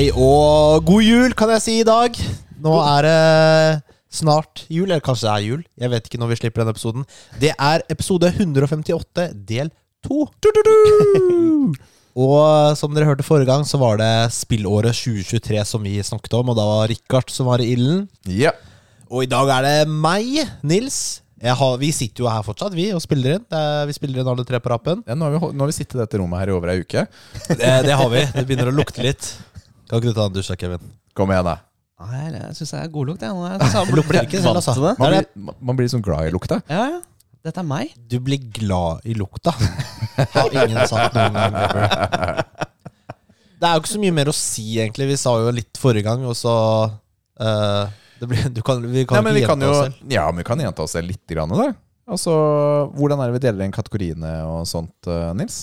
Hei og god jul, kan jeg si i dag. Nå er det snart jul, eller kanskje det er jul. Jeg vet ikke når vi slipper denne episoden. Det er episode 158, del 2. og som dere hørte forrige gang, så var det spillåret 2023 som vi snakket om, og da var Richard som var i ilden. Ja. Og i dag er det meg, Nils. Har, vi sitter jo her fortsatt, vi, og spiller inn. Det er, vi spiller inn alle tre på rappen. Ja, nå, har vi, nå har vi sittet i dette rommet her i over ei uke. Det, det har vi. Det begynner å lukte litt. Kan ikke du ta en dusj, da, Kevin? Kom igjen, da. Nei, jeg syns jeg er god lukt. Jeg. Nå er jeg Lukter ikke selv, altså. vant til det. Man blir, man- blir sånn glad i lukta. Ja, ja. Dette er meg. Du blir glad i lukta. Har ingen sagt noen gang ever. Det er jo ikke så mye mer å si, egentlig. Vi sa jo litt forrige gang, og så uh, det blir, du kan, Vi kan Nei, men vi ikke kan gjenta jo, oss selv. ja, men vi kan gjenta oss selv litt. Grann, da. Altså, hvordan er det vi deler inn kategoriene og sånt, eh, Nils?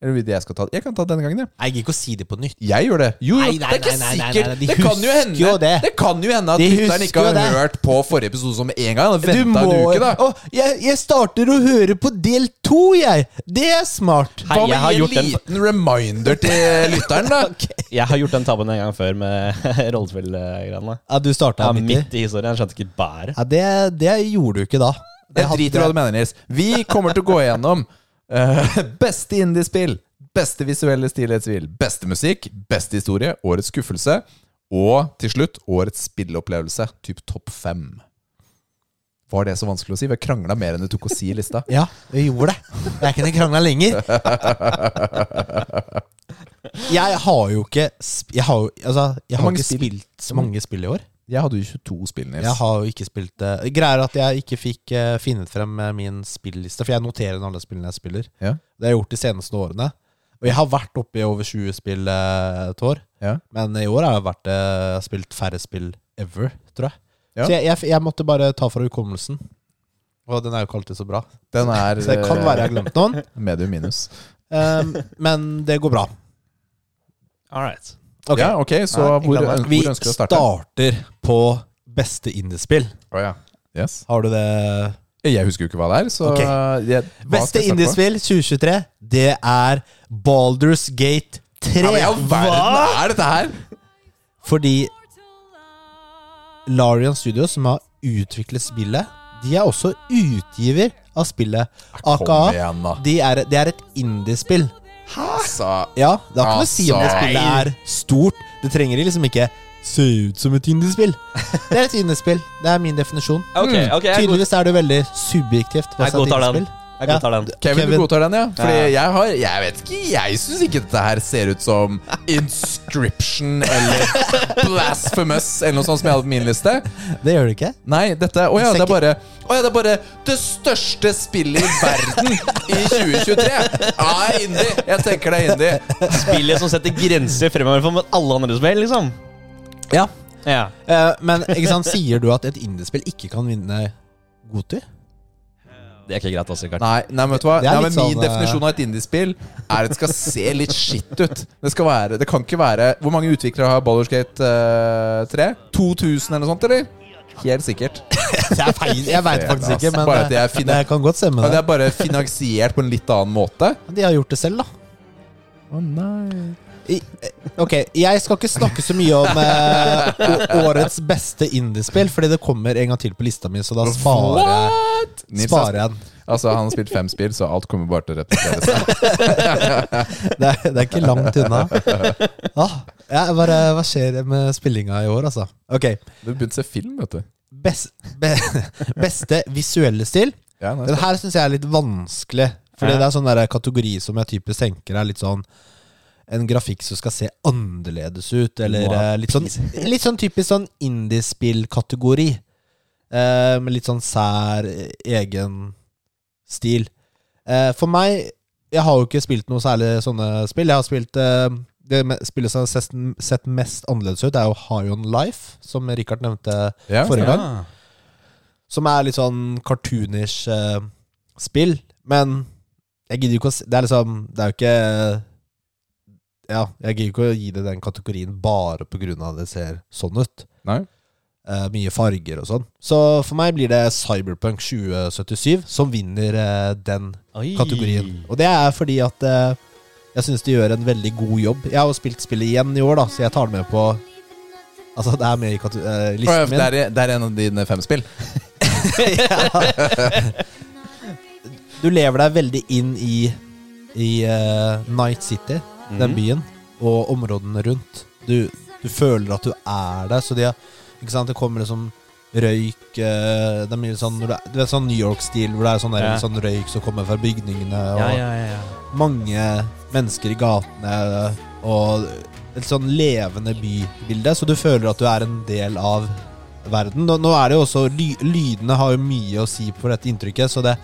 Eller vil det jeg skal ta Jeg kan ta denne gangen, jeg. Jeg gidder ikke å si det på nytt. Jeg gjør det. Jo, Nei, nei, det er ikke nei, nei, nei, sikkert. nei, de det kan jo hende jo det. det kan jo hende at lytteren ikke har det. hørt på forrige episode som en gang. Han Du må en uke, da. Å, jeg, jeg starter å høre på del to, jeg! Det er smart. Hei, Hva med en liten en den- reminder til lytteren, da? Jeg har gjort den tabben en gang før med rollespillgreiene. Ja, du starta Ja, midt i. midt i historien. Jeg skjønte ikke bæret. Ja, det, det gjorde du ikke da. Det Jeg driter i hva du mener, Nils. Vi kommer til å gå igjennom eh, beste indiespill, beste visuelle stillhetsspill, beste musikk, beste historie, årets skuffelse, og til slutt årets spillopplevelse, typ topp fem. Var det så vanskelig å si? Vi krangla mer enn det tok å si i lista. Ja, vi gjorde det. Det er ikke den krangla lenger. Jeg har jo ikke Jeg har, altså, jeg har ikke spilt så mange spill i år. Jeg hadde jo 22 spill, Nils. Jeg har jo ikke spilt det. Greia er at jeg ikke fikk uh, finnet frem eh, min spilliste, for jeg noterer inn alle spillene jeg spiller. Ja. Det har jeg gjort de seneste årene. Og jeg har vært oppe i over 20 spill eh, et år. Ja. Men i år har jeg vært, eh, spilt færre spill ever, tror jeg. Ja. Så jeg, jeg, jeg måtte bare ta fra hukommelsen. Og den er jo ikke alltid så bra. Den er Så det kan være jeg har glemt noen. medium minus. Um, men det går bra. All right. Ok, Ja, ok, så Nei, hvor, ikke Vi hvor ønsker du å starte? starter på beste indiespill. Oh, ja. Yes. Har du det? Jeg husker jo ikke hva det er, så okay. jeg, hva Beste indiespill 2023, det er Baldur's Gate 3. Ja, men ja, verden er dette her? Fordi Larian Studios, som har utviklet spillet, de er også utgiver av spillet. AKA, da. de det er et indiespill. Altså, Ja, det har ikke noe å si om det Altså. spillet er stort. Det trenger liksom ikke se ut som et indiespill. Det er et indiespill. Det er min definisjon. Ok, ok, jeg, Tydeligvis er det veldig subjektivt. hva jeg som er et godtar den. indiespill. Jeg godtar den. Kevin, Kevin. du godtar den, ja? Fordi Ja. jeg har Jeg vet ikke, jeg syns ikke dette her ser ut som Inscription eller Blasphemous eller noe sånt som jeg hadde på min liste. Det gjør det ikke. Nei, dette Å ja, det er bare Å ja, det er bare det største spillet i verden i 2023. Ja, indie. Jeg tenker det er indie. Spillet som setter grenser fremover for alle andre spill, liksom. Ja. Ja. Eh, men ikke sant, sier du at et indiespill ikke kan vinne Goti? Det er ikke greit, altså, Rikard. Nei, nei, men vet du hva? Det er Nei, litt men min sånn, eh, definisjon av et indiespill er at det skal se litt skitt ut. Det skal være Det kan ikke være Hvor mange utviklere har Baldur's Gate uh, 3? 2000 eller noe sånt, eller? Helt sikkert. Det er feil. Jeg veit faktisk ikke, men Bare at jeg eh, det kan godt stemme. Men det Det. er bare finansiert på en litt annen måte. De har gjort det selv, da. Å nei eh, ok, jeg skal ikke snakke så mye om eh, årets beste indiespill, fordi det kommer en gang til på lista mi, så da sparer jeg? Nils, sparer jeg den. altså, han har spilt fem spill, så alt kommer bare til å repetere seg. Det er, det er ikke langt unna. Ah, ja, bare, hva skjer med spillinga i år, altså? Ok. Du begynte å se film, vet du. Best, be, beste visuelle stil. Ja, nei, Den her syns jeg er litt vanskelig. Fordi Ja. det er sånn der kategori som jeg typisk tenker er litt sånn En grafikk som skal se annerledes ut, eller Wow. eh, litt sånn Litt sånn typisk sånn indiespill-kategori. Eh, med litt sånn sær, eh, egen stil. Eh, for meg Jeg har jo ikke spilt noe særlig sånne spill. Jeg har spilt eh, det spillet som har sett, mest annerledes ut, er jo High On Life, som Richard nevnte Ja, forrige gang. Ja. Som er litt sånn cartoonish spill. Men jeg gidder jo ikke å si Det er liksom Det er jo ikke Ja, jeg gidder ikke å gi det den kategorien bare av at det ser sånn ut. Nei? Eh, mye farger og sånn. Så for meg blir det Cyberpunk 2077 som vinner eh, den Oi. kategorien. Og det er fordi at eh, jeg syns de gjør en veldig god jobb. Jeg har jo spilt spillet igjen i år, da, så jeg tar det med på Altså, det er med i kate- eh, listen min. Det er, det er en av dine fem spill? Du lever deg veldig inn i, i eh, Night City, den Mhm. byen, og områdene rundt. Du, du føler at du er der, så de har Ikke sant, det kommer liksom røyk eh, Det er mye sånn Du vet sånn New York-stil, hvor det er sånn, der, Ja. sånn røyk som kommer fra bygningene, og Ja, ja, ja, ja. mange mennesker i gatene, og et sånn levende bybilde, så du føler at du er en del av verden. Nå, nå er det jo også ly, Lydene har jo mye å si på dette inntrykket, så det,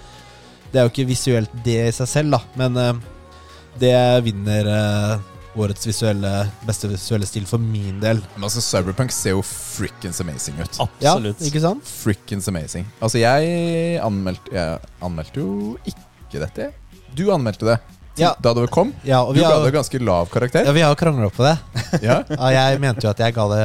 det er jo ikke visuelt det i seg selv, da. Men eh, det vinner eh, årets visuelle, beste visuelle stil for min del. Men altså, Cyberpunk ser jo frikkens amazing ut. Absolutt. Ja, ikke sant? Frikkens amazing. Altså, jeg anmeldte, jeg anmeldte jo ikke dette. Du anmeldte det Ja. da det kom. Ja, og Du ga det ganske lav karakter. ja, vi har krangla på det. Ja, Ja, jeg mente jo at jeg ga det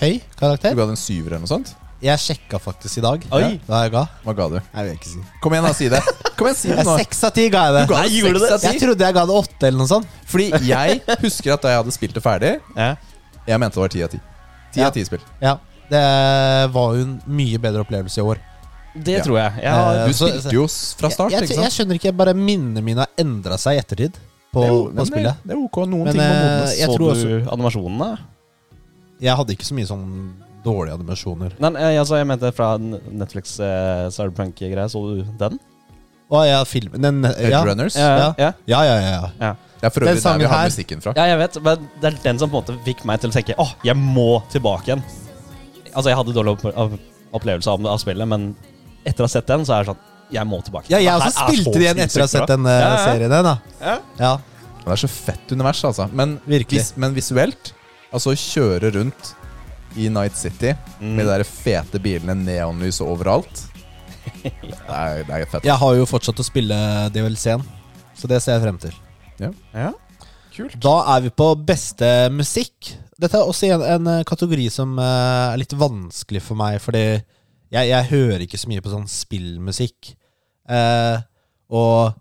høy karakter. Du ga det en syver eller noe sånt. Jeg sjekka faktisk i dag Oi. hva jeg ga. Hva ga du? Jeg vil ikke si. Kom igjen, da, si det. Kom igjen, si det nå. Seks av ti ga jeg det. Du ga Nei, det gjorde du det? Jeg trodde jeg ga det åtte eller noe sånt. Fordi jeg husker at da jeg hadde spilt det ferdig Ja. Jeg mente det var ti av ti. Ti Ja. av ti spill. Ja, Det var jo en mye bedre opplevelse i år. Det Ja. tror jeg. jeg har, Eh, Du så- spilte jo s- fra start, jeg, ikke jeg, jeg sant? skjønner ikke, bare minnene mine har endra seg i ettertid på, Det er på men spillet. Det, det er ok. Noen Men, ting må eh, modnes. jeg så tror du animasjonene? Jeg hadde ikke så mye sånn dårlige animasjoner. Nei, eh, altså, jeg mente fra Netflix eh, Cyberpunk-greia. Så du den? Å ja, filmen den, ja. Edge ja, Runners. Ja. ja. ja, ja, ja. ja. Det er for øvrig der vi har her- musikken fra. Ja, jeg vet, men det er den som på en måte fikk meg til å tenke Åh, jeg må tilbake igjen. Altså, jeg hadde dårlig opp av- opplevelse av, av spillet, men etter å ha sett den, så er det sånn Jeg må tilbake. ja jeg Det her også spilte det igjen etter å ha sett den eh, Ja, ja. serien. Da. Ja. Ja. Det er så fett univers, altså. Men, vis, men visuelt Altså kjøre rundt i Night City Mm. med de der fete bilene, neonlys overalt Det er, det er fett. Jeg har jo fortsatt å spille DLC-en, så det ser jeg frem til. Ja. Kult. Da er vi på beste musikk. Dette er også en, en eh, kategori som eh, er litt vanskelig for meg, fordi jeg, jeg hører ikke så mye på sånn spillmusikk. Eh, og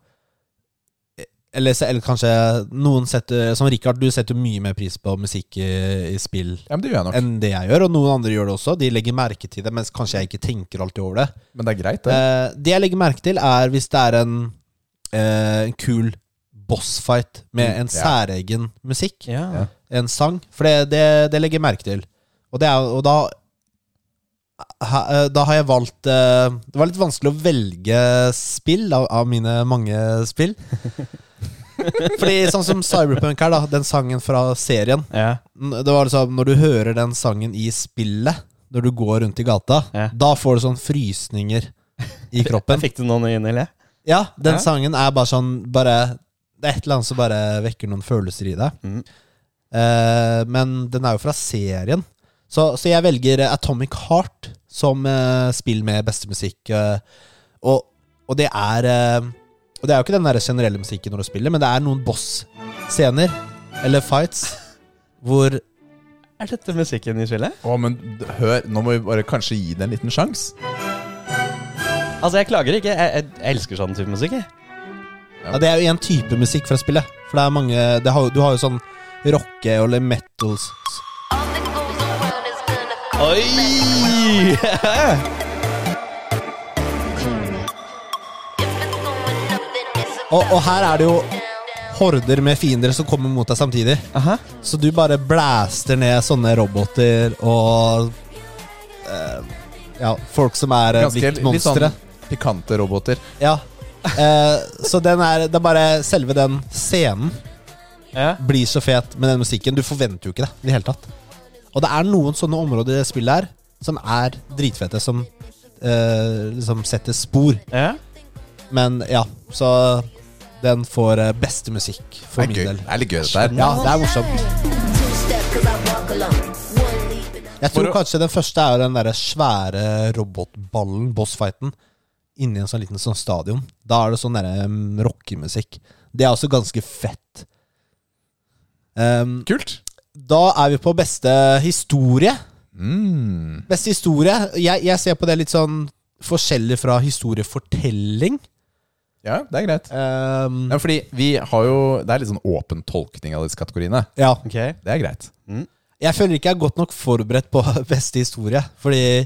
eller, eller kanskje noen setter Som Richard, du setter mye mer pris på musikk i, i spill Ja, det gjør jeg enn det jeg gjør, og noen andre gjør det også. De legger merke til det, mens kanskje jeg ikke tenker alltid over det. Men det er greit, det. Eh, det jeg legger merke til, er hvis det er en, eh, en kul bossfight med en Mm, ja. særegen musikk. Ja. En sang. For det, det, det legger jeg merke til. Og, det er, og da eh, Da har jeg valgt eh, Det var litt vanskelig å velge spill av, av mine mange spill. Fordi sånn som Cyberpunk her, da, den sangen fra serien Ja. Det var liksom Når du hører den sangen i spillet, når du går rundt i gata, Ja. da får du sånn frysninger i kroppen. Fikk du noen inn, eller? Ja, den Ja. sangen er bare sånn bare, Det er et eller annet som bare vekker noen følelser i deg. Mm. Eh, men den er jo fra serien. Så, så jeg velger Atomic Heart som eh, spill med beste musikk. eh, og, og det er eh, Og det er jo ikke den der generelle musikken når du spiller, men det er noen boss-scener, eller fights, hvor Er dette musikken i spillet? Å, men hør, nå må vi bare kanskje gi det en liten sjanse. Altså, jeg klager ikke. Jeg, jeg, jeg elsker sånn type musikk. Jeg. Ja, Det er jo en type musikk fra spillet. For det er mange det har, Du har jo sånn rocke eller metals Oi! og, og her er det jo horder med fiender som kommer mot deg samtidig. Aha. Så du bare blaster ned sånne roboter og eh, Ja, folk som er eh, Ganske blitt litt sånn pikante roboter. Ja. Eh, så den er Det er bare selve den scenen Ja. blir så fet med den musikken. Du forventer jo ikke det i det hele tatt. Og det er noen sånne områder i det spillet her som er dritfete, som eh, liksom setter spor. ja. Men ja, så Den får eh, beste musikk, for min del. Det er litt gøy, dette her. Ja, det er morsomt. Jeg tror kanskje den første er den derre svære robotballen, bossfighten, inni en sånn liten sånn stadion. Da er det sånn derre um, rockemusikk. Det er også ganske fett. Um, Kult. da er vi på beste historie. Mm. Beste historie jeg, jeg ser på det litt sånn forskjellig fra historiefortelling. Ja, det er greit. Um, Ja, fordi vi har jo Det er litt sånn åpen tolkning av disse kategoriene. ja. Ok. Det er greit. Jeg føler ikke jeg er godt nok forberedt på beste historie, fordi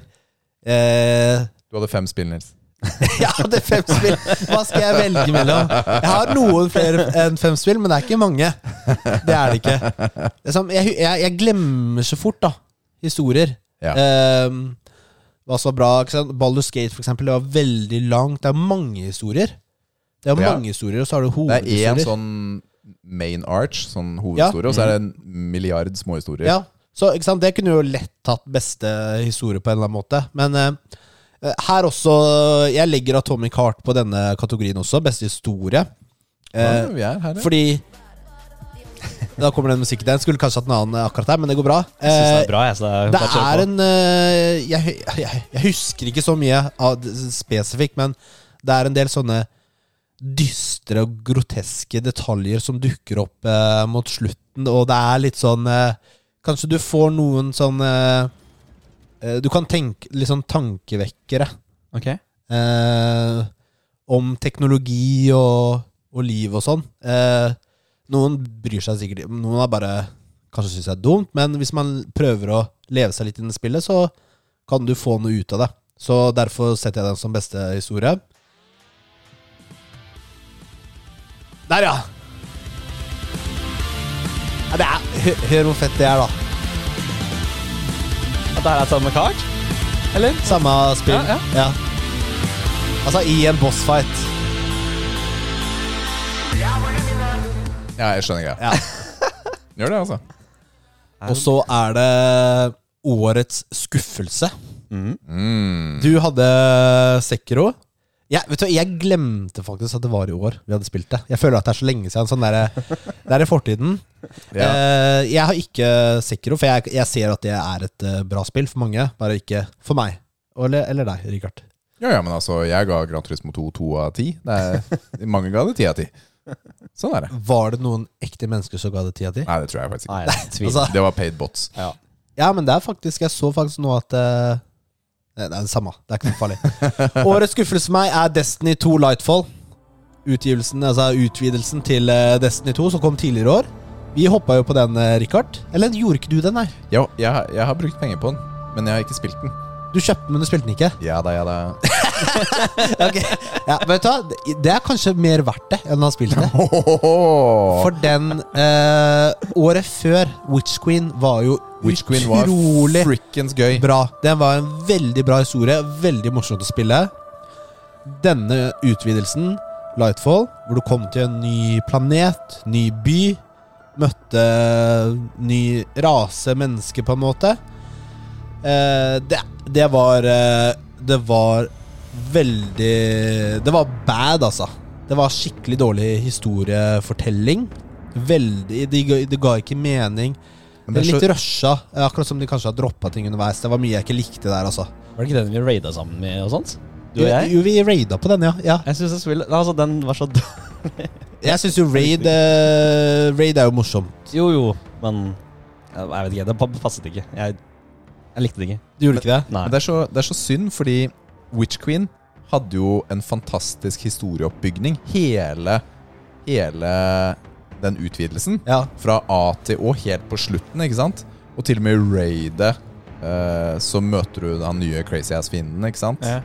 eh, Du hadde fem spill, Nils. Jeg hadde fem spill. Hva skal jeg velge mellom? Jeg har noen flere enn fem spill, men det er ikke mange. Det er det ikke. Det som, jeg, jeg, jeg glemmer så fort da historier. Ja. Ehm, hva som var bra? Baldur's Gate, for eksempel, det var veldig langt. Det er mange historier. Det er Ja. mange historier, og så har du Det er én sånn main arch, sånn hovedhistorie, og så er det en milliard småhistorier. Ja, så ikke sant? Det kunne jo lett tatt beste historie på en eller annen måte. Men eh, her også Jeg legger Atomic Heart på denne kategorien også. Beste historie. Ja, Eh, er her, ja. fordi Da kommer den musikken der. Skulle kanskje hatt en annen akkurat her, men det går bra. Jeg synes det er bra. Jeg, så det er, det er en eh, jeg, jeg, jeg husker ikke så mye av spesifikt, men det er en del sånne dystre og groteske detaljer som dukker opp eh, mot slutten, og det er litt sånn eh, Kanskje du får noen sånn eh, Du kan tenke litt sånn tankevekkere Ok. eh, om teknologi og, og liv og sånn. Eh, noen bryr seg sikkert Noen er bare kanskje syns det er dumt, men hvis man prøver å leve seg litt inn i spillet, så kan du få noe ut av det. Så derfor setter jeg den som beste historie. Der, ja! ja det er, hør hvor fett det er, da. At det her er samme kart? Eller? Samme spill. Ja, ja. Altså, i en bossfight. Ja, jeg skjønner greia. Ja. Gjør det, altså. Og så er det årets skuffelse. Mm. Du hadde Sekiro. Jeg, vet du, jeg glemte faktisk at det var i år vi hadde spilt det. Jeg føler at det er så lenge siden. Sånn der, det er i fortiden. Ja. Eh, jeg har ikke Sekiro, for jeg, jeg ser at det er et eh, bra spill for mange. Bare ikke for meg. Eller, eller deg, Richard. ja, ja, men altså, jeg ga Gran Turismo 2 to av ti. Det Mange ga det ti av ti. Sånn er det. Var det noen ekte mennesker som ga det ti av ti? Nei, det tror jeg faktisk ikke. Nei, det. Altså, Det var paid bots. ja. Ja, men det er faktisk Jeg så faktisk nå at eh, Det er det samme. Det er ikke noe farlig. Årets skuffelse for meg er Destiny 2 Lightfall. Utgivelsen, altså utvidelsen til eh, Destiny 2 som kom tidligere i år. Vi hoppa jo på den, eh, Richard. Eller gjorde ikke du den, nei? Jo, jeg, jeg har brukt penger på den, men jeg har ikke spilt den. Du kjøpte den, men du spilte den ikke? Ja da, ja da. okay. Ja, vet du hva? Det- er kanskje mer verdt det enn å ha spilt det. For den eh, Året før Witch Queen var jo Witch Queen var utrolig frikkens gøy. bra. Den var en veldig bra historie. Veldig morsomt å spille. Denne utvidelsen, Lightfall, hvor du kom til en ny planet, ny by, møtte ny rase mennesker, på en måte. Eh, det, det var eh, Det var veldig Det var bad, altså. Det var skikkelig dårlig historiefortelling. Veldig Det ga, det ga ikke mening. Men Det er litt så, rusha. Akkurat som de kanskje har droppa ting underveis. Det var mye jeg ikke likte der, altså. Var det ikke den vi raida sammen med og sånt? Du og jeg? jo, vi raida på den, ja. ja. Jeg synes jeg spiller, Altså, den var så dårlig. Jeg syns jo raid eh, Raid er jo morsomt. Jo, jo, men Jeg vet ikke. Det passet ikke. Jeg, jeg likte det ikke. Du gjorde ikke det? Nei. men det, er så, det er så synd, fordi Witch Queen hadde jo en fantastisk historieoppbygning. Hele, hele den utvidelsen. Ja. Fra A til Å, helt på slutten, ikke sant? Og til og med i raidet eh, så møter du den nye crazy ass-fienden, ikke sant? Ja.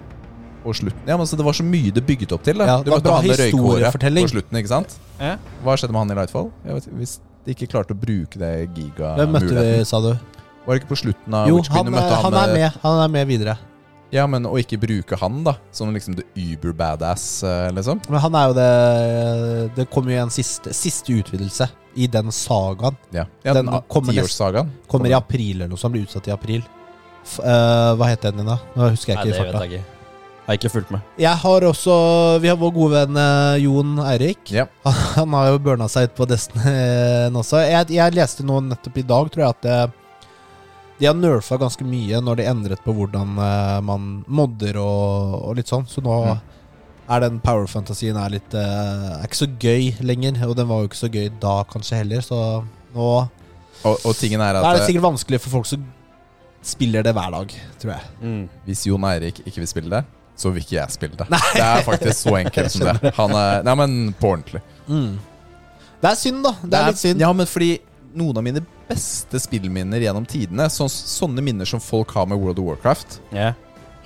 Og slutten Ja, men så Det var så mye det bygget opp til. Da. Ja, du det var møtte bra historiefortelling. på slutten, ikke sant? Ja. Hva skjedde med han i Lightfall? Jeg vet, hvis de ikke klarte å bruke det Hvem møtte vi, sa du? Var det ikke på slutten av Jo, Witch Queen han, du møtte er- han, han er med-. Han er med videre. Ja, men å ikke bruke han, da. Som liksom the uber badass, eh, liksom. Men han er jo det Det kommer jo en siste, siste utvidelse i den sagaen. Ja, ja Den den kommer nest-. Kommer i april eller noe sånt. Blir utsatt i april. F uh, hva heter den din, da? Nå husker jeg ikke Nei, det i vet jeg ikke. Jeg Har ikke fulgt med. Jeg har også Vi har vår gode venn eh, Jon Eirik. Ja. Han har jo burna seg ut på Destiny også. Jeg, jeg leste nå nettopp i dag, tror jeg, at det, de har nerfa ganske mye når de endret på hvordan eh, man modder og, og litt sånn. Så nå Mm. er den power-fantasien er eh, Er ikke så gøy lenger. Og den var jo ikke så gøy da kanskje heller, så nå Og, og tingen er da er det eh, sikkert vanskelig for folk som spiller det hver dag, tror jeg. Mm. hvis Jon Eirik ikke vil spille det, så vil ikke jeg spille det. Det er faktisk så enkelt som det. Han er, nei, men på ordentlig. Det er synd, da. Det er litt synd. Ja, men fordi noen av mine beste spillminner gjennom tidene, så, sånne minner som folk har med World of Warcraft, yeah.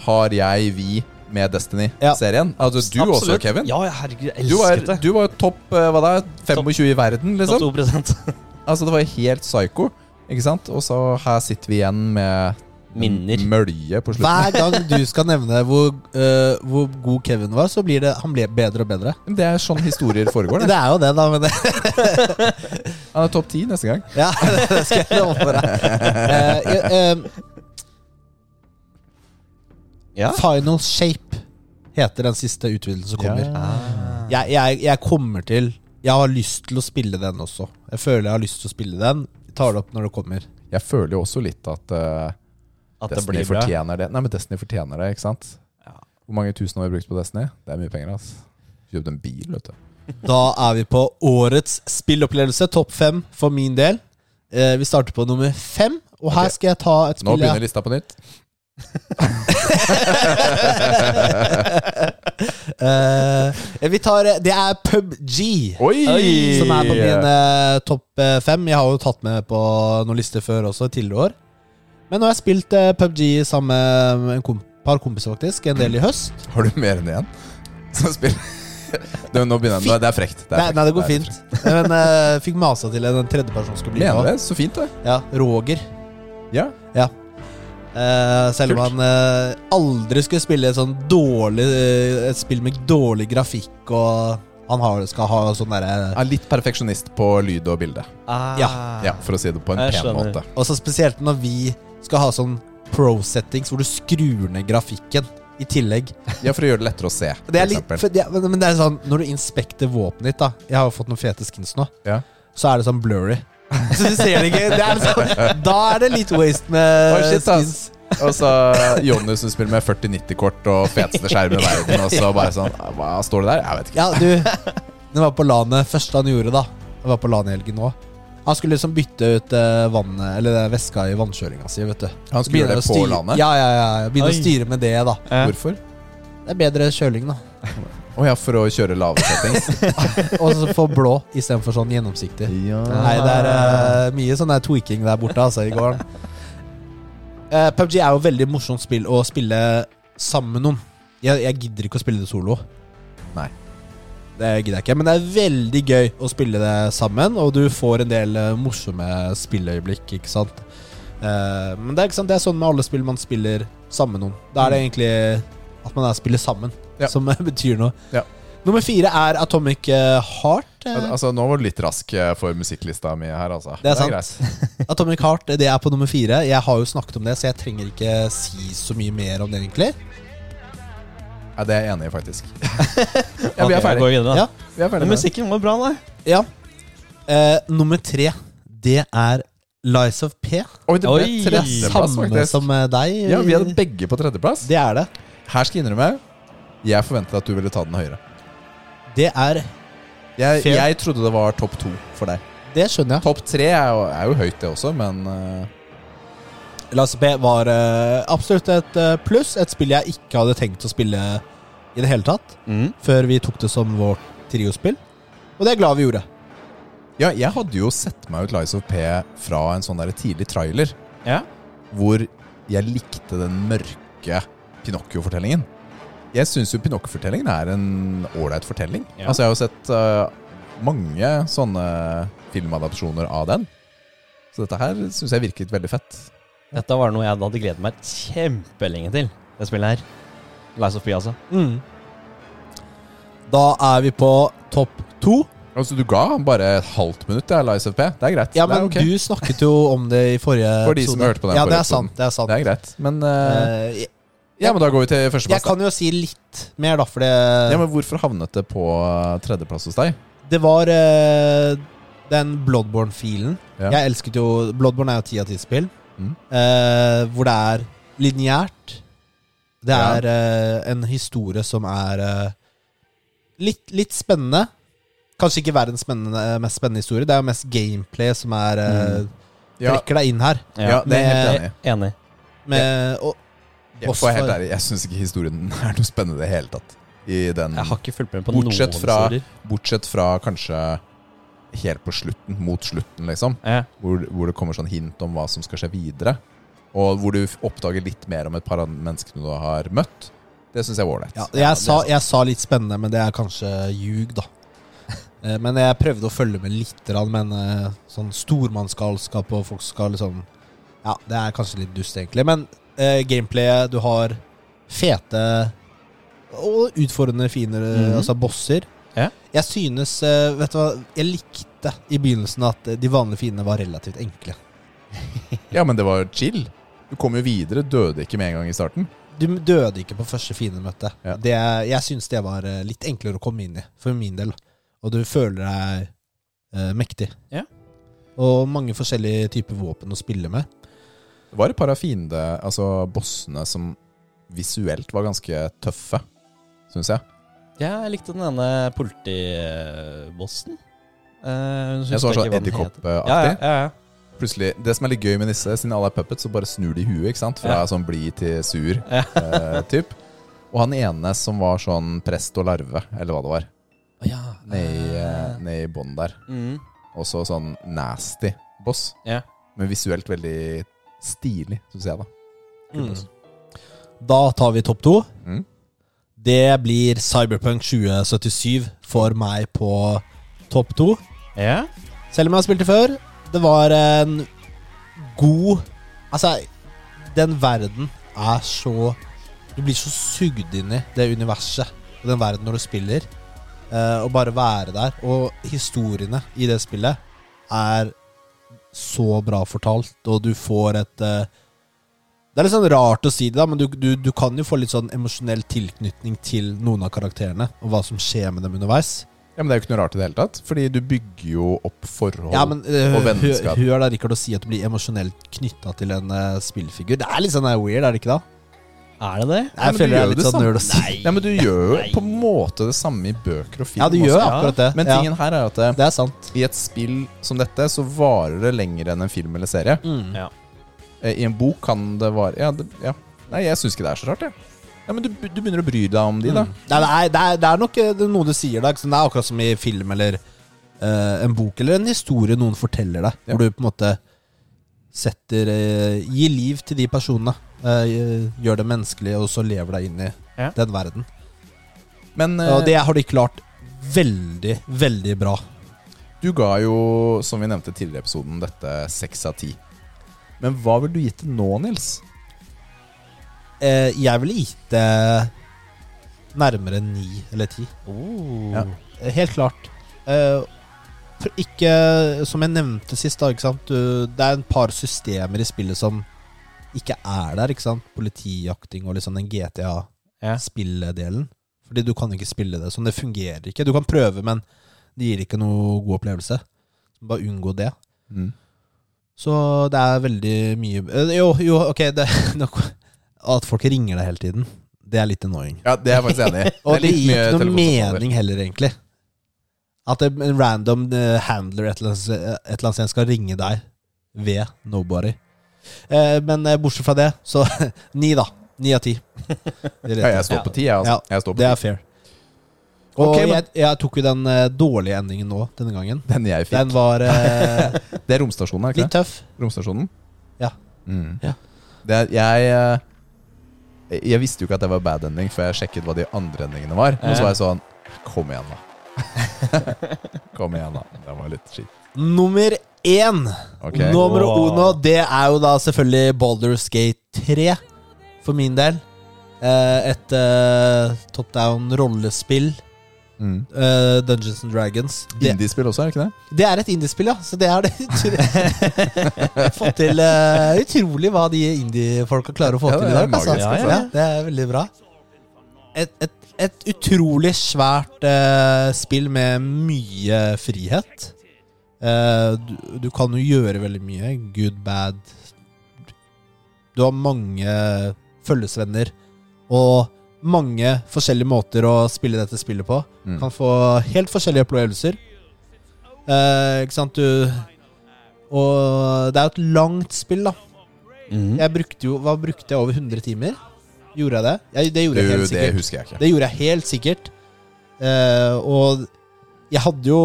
har jeg, vi, med Destiny-serien. Altså du også, Kevin. Ja, herregud, jeg Du var, elsket det. du var jo topp eh, hva da, 25 i verden, liksom. Topp 2 Altså Det var helt psycho. Ikke sant? Og så her sitter vi igjen med Minner. mølje på slutten. Hver gang du skal nevne hvor, uh, hvor god Kevin var, så blir det han blir bedre og bedre. Det er sånn historier foregår. Det Det. er jo det, da. Men det, Han er topp 10 neste gang. ja, det skal jeg love for deg. Uh, Ja. Final Shape heter den siste utvidelsen som kommer. Ja. Jeg, jeg, jeg kommer til Jeg har lyst til å spille den også. Jeg føler jeg har lyst til å spille den. Jeg tar det opp når det kommer. Jeg føler jo også litt at uh, At Destiny det fortjener det. Nei, men Destiny fortjener det, ikke sant? Ja. Hvor mange tusen har vi brukt på Destiny? Det er mye penger, ass. Kjøpt en bil, vet du. Da er vi på årets spillopplevelse, topp fem for min del. Eh, vi starter på nummer fem, og her skal jeg ta et Nå spill jeg begynner lista på nytt. Eh, vi tar Det er PubG. Oi! Som er på min eh, topp eh, fem. Jeg har jo tatt med på noen lister før også, tidligere år. Men nå har jeg spilt eh, PubG sammen med en kom par kompiser, faktisk. En del i høst. Har du mer enn én som spiller? Det, nå begynner jeg. Det er frekt. Det er Nei, frekt. nei, det går det fint. Men uh, fikk masa til en tredjeperson skulle bli med. Så fint, det. Ja, Roger. Ja. Eh, selv om han uh, aldri skulle spille et sånn dårlig Et spill med dårlig grafikk, og han har, skal ha sånn derre Er litt perfeksjonist på lyd og bilde. Ah. Ja. Ja, For å si det på en Jeg pen skjønner. måte. Og så spesielt når vi skal ha sånn pro-settings hvor du skrur ned grafikken i tillegg. Ja, For å gjøre det lettere å se. Det er litt, for ja, men det er sånn Når du inspekter våpenet ditt, da Jeg har jo fått noen fete skins nå, Ja. så er det sånn blurry. Så du ser det ikke. Det er sånn, da er det litt waste med oh, shit, ass. skins. Og så Jonny som spiller med 4090-kort og feteste skjerm i verden, og så bare sånn Hva står det der? Jeg vet ikke. Ja, du Den var på LAN-et første han gjorde, da. Den var på LAN-helgen nå. Han skulle liksom bytte ut eh, vannet Eller veska væska i vannkjøringa si, vet du. Han skulle gjøre det på landet? Ja, ja, ja. Begynne å styre med det, da. Eh. Hvorfor? Det er bedre kjøling, da. Å ja, for å kjøre lave settings? Og så få blå istedenfor sånn gjennomsiktig. ja. Nei, det er uh, mye sånn tweaking der borte, altså, i gården. Uh, PubG er jo veldig morsomt spill å spille sammen med noen. Jeg, jeg gidder ikke å spille det solo. Nei. Det gidder jeg ikke, men det er veldig gøy å spille det sammen, og du får en del eh, morsomme spilløyeblikk, ikke sant. Uh, men det er, ikke sant, det er sånn med alle spill man spiller sammen med noen. Da er det egentlig at man er spiller sammen, Ja. som betyr noe. Ja. Nummer fire er Atomic eh, Heart. Altså, nå var du litt rask for musikklista mi her, altså. Det er sant. greit. Atomic Heart det er på nummer fire. Jeg har jo snakket om det, så jeg trenger ikke si så mye mer om det, egentlig. Ja, det er jeg enig i, faktisk. Ja, vi er ferdig. Videre. Ja. Vi er ferdig Men musikken var bra, da. Ja. Eh, nummer tre, det er Lies of P. Oi, det ble Oi. tredjeplass, Samme faktisk. som eh, deg. Ja, vi hadde begge på tredjeplass. Det er det. Her skal jeg innrømme Jeg forventet at du ville ta den høyere. Det er Jeg, jeg trodde det var topp to for deg. Det skjønner jeg. Topp tre er jo, er jo høyt, det også, men eh, Lies of P var uh, absolutt et uh, pluss. Et spill jeg ikke hadde tenkt å spille i det hele tatt. Mm. Før vi tok det som vårt triospill. Og det er jeg glad vi gjorde. Ja, jeg hadde jo sett meg ut Lies of P fra en sånn der tidlig trailer, Ja. hvor jeg likte den mørke Pinocchio-fortellingen. Jeg syns jo Pinocchio-fortellingen er en ålreit fortelling. Ja. Altså, jeg har jo sett uh, mange sånne filmadapsjoner av den. Så dette her syns jeg virket veldig fett. Dette var noe jeg hadde gledet meg kjempelenge til. Det spillet her. Lies of P, altså. Mm. Da er vi på topp to. Altså, du ga han bare et halvt minutt, ja, Lies of P. Det er greit. Ja, men okay. du snakket jo om det i forrige For de som hørte på den Ja, det forrige er sant. Det er sant. Det er greit. Men uh, Eh, Ja, men da går vi til førsteplass. Jeg kan jo si litt mer, da, for det Ja, men Hvorfor havnet det på eh, tredjeplass hos deg? Det var eh, den Bloodborne-filen. Ja. Jeg elsket jo Bloodborne er jo ti av ti spill. Mm. eh, hvor det er lineært. Det Ja. er eh, en historie som er eh, litt, litt spennende. Kanskje ikke verdens spennende, mest spennende historie. Det er jo mest gameplay som er eh, Mm. Ja, trekker deg inn her. ja, det er jeg helt enig i. Enig. Med, og, Jeg, helt ærlig, jeg syns ikke historien er noe spennende i det hele tatt. I den, Jeg har ikke fulgt med på Bortsett noen fra- historier. bortsett fra kanskje helt på slutten, mot slutten, liksom. Ja. Hvor, hvor det kommer sånn hint om hva som skal skje videre. Og hvor du oppdager litt mer om et par av menneskene du har møtt. Det syns jeg var ålreit. ja, jeg, sa, jeg sa litt spennende, men det er kanskje ljug, da. Eh, Men jeg prøvde å følge med litt, men eh, sånn stormannsgalskap og folk skal liksom Ja, det er kanskje litt dust, egentlig. Men eh, gameplayet Du har fete og utfordrende fine -hmm. altså bosser. Ja. Jeg synes eh, Vet du hva, jeg likte i begynnelsen at de vanlige fiendene var relativt enkle. Ja, men det var chill. Du kom jo videre, døde ikke med en gang i starten. Du døde ikke på første fiendemøte. Ja. Det, jeg syns det var eh, litt enklere å komme inn i, for min del. Og du føler deg eh, mektig. Ja. Og mange forskjellige typer våpen å spille med. Det var et par av fiende, altså bossene, som visuelt var ganske tøffe, syns jeg. Ja, jeg likte den ene politibossen. Uh, Jeg så sånn edderkoppaktig. Ja, ja, ja, ja. Plutselig, Det som er litt gøy med disse, siden alle er puppets, så bare snur de huet. ikke sant? Fra sånn blid til sur eh, typ. Og han ene som var sånn prest og larve, eller hva det var, ja. nedi eh, uh, ned i bånn der. mm, Også sånn nasty boss, ja. men visuelt veldig stilig, syns jeg, da. Altså. Da tar vi topp to. Mm. Det blir Cyberpunk 2077 for meg på topp to. ja. Selv om jeg har spilt det før. Det var en god Altså, den verden er så Du blir så sugd inn i det universet og den verden når du spiller. Eh, og bare være der. Og historiene i det spillet er så bra fortalt, og du får et eh, Det er litt sånn rart å si det, da, men du, du, du kan jo få litt sånn emosjonell tilknytning til noen av karakterene, og hva som skjer med dem underveis. Ja, Men det er jo ikke noe rart i det hele tatt, fordi du bygger jo opp forhold. Ja, men eh, og hø- vennskap. hør da, Rikard, å si at du blir emosjonelt knytta til en eh, spillfigur. Det er litt sånn eh, weird, er det ikke da? Er det det? Jeg men du føler gjør er litt det sånn samme. nerd å si. Ja, men du gjør jo på en måte det samme i bøker og film. Ja, du gjør også. akkurat det. Men ja, tingen her er at det, det er sant. i et spill som dette, så varer det lenger enn en film eller serie. Mm. Ja. Eh, I en bok kan det vare Ja, det, ja. Nei, jeg syns ikke det er så rart, jeg. Ja, men du, du begynner å bry deg om de, da. Mm. Nei, det, er, det, er, det er nok eh, det er noe du sier da. Det er akkurat som i film eller uh, en bok eller en historie noen forteller deg. Ja. Hvor du på en måte setter uh, Gir liv til de personene. Uh, gjør det menneskelig, og så lever deg inn i Ja. den verden. Men Og det har de klart veldig, veldig bra. du ga jo, som vi nevnte tidligere i episoden, dette seks av ti. Men hva vil du gitt det nå, Nils? Eh, jeg ville gitt det nærmere ni eller ti. Oh. Ja. Eh, Helt klart. Eh, for ikke Som jeg nevnte sist, da, ikke sant? Du, det er en par systemer i spillet som ikke er der. ikke sant? Politijakting og liksom den GTA-spilledelen. Fordi du kan ikke spille det sånn. Det fungerer ikke. Du kan prøve, men det gir ikke noe god opplevelse. Bare unngå det. Mm. Så det er veldig mye eh, Jo, jo, ok det, At folk ringer deg hele tiden, det er litt annoying. Ja, det er jeg faktisk enig i. Og det gir ikke noe mening heller, egentlig. At en random eh, handler et eller, annet, sted skal ringe deg ved nobody. Eh, men bortsett fra det, så ni, da. Ni av ti. Ja, jeg står på ti, jeg. Altså. Ja, jeg står på det er fair. Og okay, jeg, jeg tok jo den uh, dårlige endingen nå, denne gangen. Den jeg fikk. Den var uh, Det er romstasjonen, er det litt det? tøff. Romstasjonen? Ja. Mm. Ja. Det er, jeg eh, Jeg visste jo ikke at det var bad ending før jeg sjekket hva de andre endingene var. Og så var jeg sånn Kom igjen, da. Kom igjen, da. Det var litt skitt. Nummer én. Okay. Nummer Wow. uno, det er jo da selvfølgelig Baldur's Gate 3, for min del. Eh, et uh, top down rollespill Mm. Eh, Dungeons and Dragons. Indiespill også, er det ikke det? det er et indiespill, ja. Så det er det Fått til uh, Utrolig hva de indie-folka klarer å få Ja, til i dag. Altså. magisk, altså. Ja, det er veldig bra. Et, et, et utrolig svært uh, spill med mye frihet. Du, du kan jo gjøre veldig mye. Good, bad Du har mange følgesvenner og mange forskjellige måter å spille dette spillet på. Mm. Kan få helt forskjellige opplevelser. Eh, ikke sant, du Og det er jo et langt spill, da. Mm. Jeg brukte jo Hva brukte jeg over 100 timer? Gjorde jeg det? Jeg, det gjorde jeg helt sikkert. det husker jeg ikke. Det gjorde jeg helt sikkert. Eh, og jeg hadde jo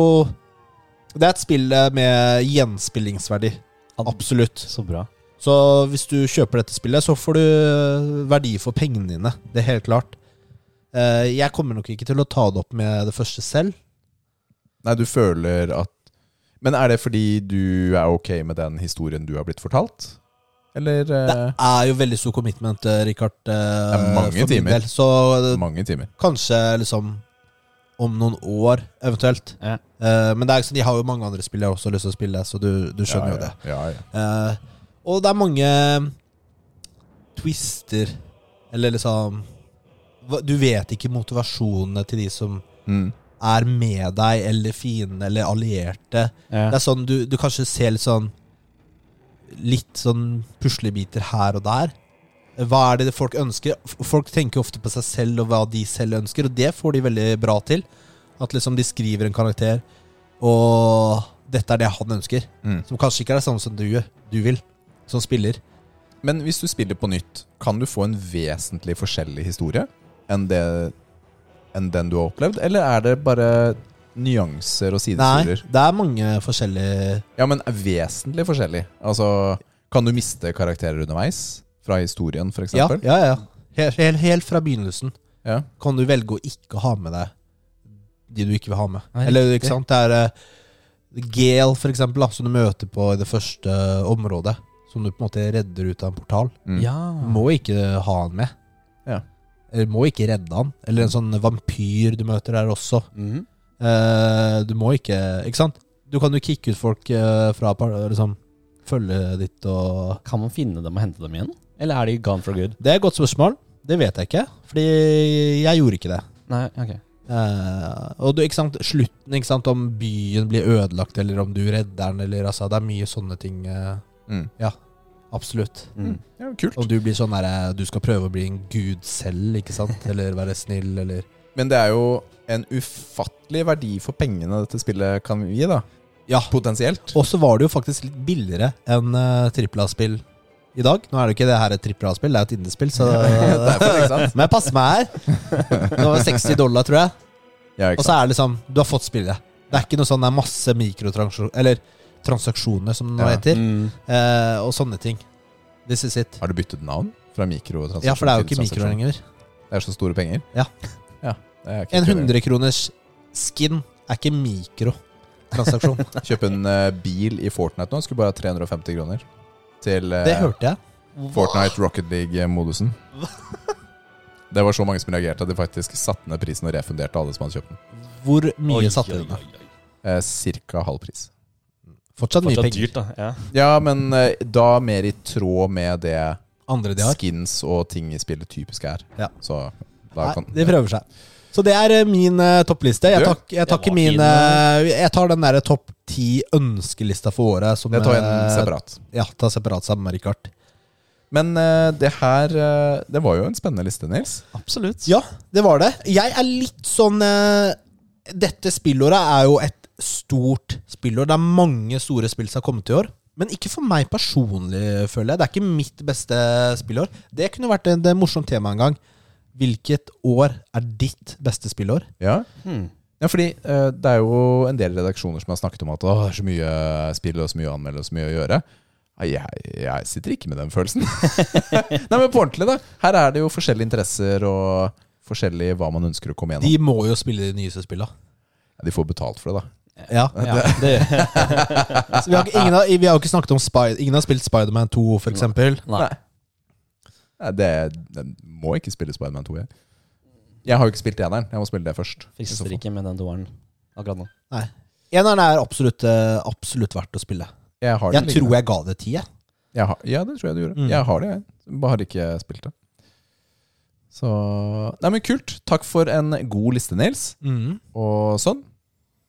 Det er et spill med gjenspillingsverdi. Absolutt. Så bra. Så hvis du kjøper dette spillet, så får du eh, verdi for pengene dine. Det er helt klart. Eh, jeg kommer nok ikke til å ta det opp med det første selv. Nei, du føler at Men er det fordi du er ok med den historien du har blitt fortalt? Eller Det eh, er jo veldig stor commitment, Richard. Det er mange timer. del. Så mange timer? kanskje liksom om noen år, eventuelt. Ja. Eh, men det er ikke sånn, de har jo mange andre spill jeg også har lyst til å spille, så du, du skjønner ja, jo det. Ja, ja. Og det er mange twister, eller liksom Du vet ikke motivasjonene til de som Mm. er med deg, eller fiendene, eller allierte. Ja. Det er sånn du, du kanskje ser litt sånn Litt sånn puslebiter her og der. Hva er det folk ønsker? Folk tenker ofte på seg selv og hva de selv ønsker, og det får de veldig bra til. At liksom de skriver en karakter, og dette er det han ønsker. Mm. Som kanskje ikke er det samme som du, du vil, som spiller. Men hvis du spiller på nytt, kan du få en vesentlig forskjellig historie enn, det, enn den du har opplevd? Eller er det bare nyanser og Nei, det er mange forskjellige Ja, men vesentlig forskjellig. Altså, kan du miste karakterer underveis? Fra historien, f.eks.? Ja, ja, ja. Helt, helt, helt fra begynnelsen ja. kan du velge å ikke ha med deg de du ikke vil ha med. Nei, Eller ikke sant, det er uh, Gale, for eksempel, da, som du møter på i det første området. Som du på en måte redder ut av en portal. Mm. ja. Må ikke ha han med. Ja. Eller må ikke redde han. Eller en sånn vampyr du møter der også. Mm. Eh, du må ikke Ikke sant? Du kan jo kicke ut folk eh, fra liksom, følget ditt og Kan man finne dem og hente dem igjen? Eller er de gone for good? Det er et godt spørsmål. Det vet jeg ikke. Fordi jeg gjorde ikke det. Nei, ok. Uh, og du, ikke sant, slutten, ikke sant, om byen blir ødelagt, eller om du redder den, eller altså Det er mye sånne ting. eh, Mm. absolutt. Mm. ja, kult. Og du blir sånn derre Du skal prøve å bli en gud selv, ikke sant? Eller være snill, eller Men det er jo en ufattelig verdi for pengene dette spillet kan gi, da. Ja. Potensielt. Og så var det jo faktisk litt billigere enn uh, A-spill. i dag. Nå er det jo ikke det her et trippel A-spill, det er et indiespill, så Derfor. Men jeg passer meg her. Det var 60 dollar, tror jeg. Ja, Og så er det liksom Du har fått spillet. Det er ikke noe sånn det er masse mikrotransaksjoner Eller transaksjoner, som det Ja. heter. Mm. Eh, og sånne ting. This is it. Har du byttet navn fra mikrotransaksjon Ja, for det er jo ikke mikro lenger. Det er så store penger? Ja. ja En ikke- 100 kroners skin er ikke mikrotransaksjon. Kjøpe en uh, bil i Fortnite nå skulle bare ha 350 kroner. Til uh, Det hørte jeg. Fortnite Rocket League-modusen. Det var så mange som reagerte at de faktisk satte ned prisen og refunderte alle som hadde kjøpt den. Hvor mye Oi, satte de ned? Eh, cirka halv pris. Fortsatt mye penger. dyrt, da. Ja. Ja, men eh, da mer i tråd med det Andre de har. skins og ting i spillet typisk er. Ja. Så da Nei, kan de prøver seg. Så det er eh, min eh, toppliste. Jeg Du, tar, jeg det var min fin, eh, Jeg tar den derre topp ti ønskelista for året. Som, Det tar jeg en eh, separat. Ja, ta separat sammen med Richard. Men eh, det her eh, Det var jo en spennende liste, Nils. Absolutt. Ja, det var det. Jeg er litt sånn eh, Dette spillåret er jo et stort spillår. Det er mange store spill som har kommet i år. Men ikke for meg personlig, føler jeg. Det er ikke mitt beste spillår. Det kunne vært et, et morsomt tema en gang. Hvilket år er ditt beste spillår? Ja, Hmm. ja fordi uh, det er jo en del redaksjoner som har snakket om at det er så mye spill og så mye å anmelde og så mye å gjøre. Jeg, jeg sitter ikke med den følelsen. Nei, men på ordentlig, da. Her er det jo forskjellige interesser og forskjellig hva man ønsker å komme De må jo spille de nyeste spilla. Ja, de får betalt for det, da. Ja. Ja, det, Så vi, har, ingen har, vi har jo ikke snakket om Spy Ingen har spilt Spiderman 2, for eksempel. nei. Nei, det, det må ikke spille Spiderman 2, jeg. Jeg har jo ikke spilt eneren. Jeg må spille det først. Frister ikke med den toeren akkurat nå. Eneren er absolutt, eh, absolutt verdt å spille. Jeg har det Jeg tror jeg ga det ti. jeg. Jeg har, ja, det tror jeg du gjorde. Mm. Jeg har det, jeg. Bare har ikke spilt det. Så Nei, men kult. Takk for en god liste, Nils. Og sånn.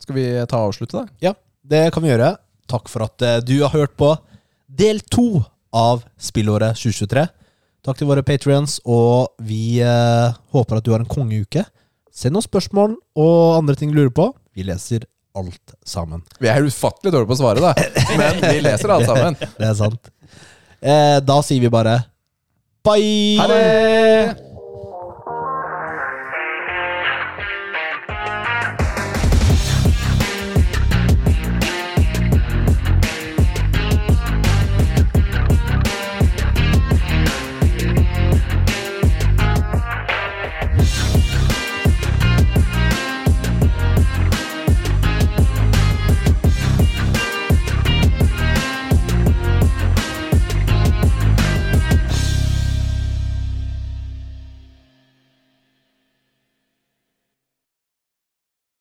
Skal vi ta og avslutte, da? Ja, det kan vi gjøre. Takk for at eh, du har hørt på del to av spillåret 2023. Takk til våre patrions, og vi eh, håper at du har en kongeuke. Send oss spørsmål og andre ting du lurer på. Vi leser alt sammen. Vi er ufattelig dårlige på å svare, da. Men vi leser alt sammen. Det er sant. Eh, da sier vi bare bye! Ha det!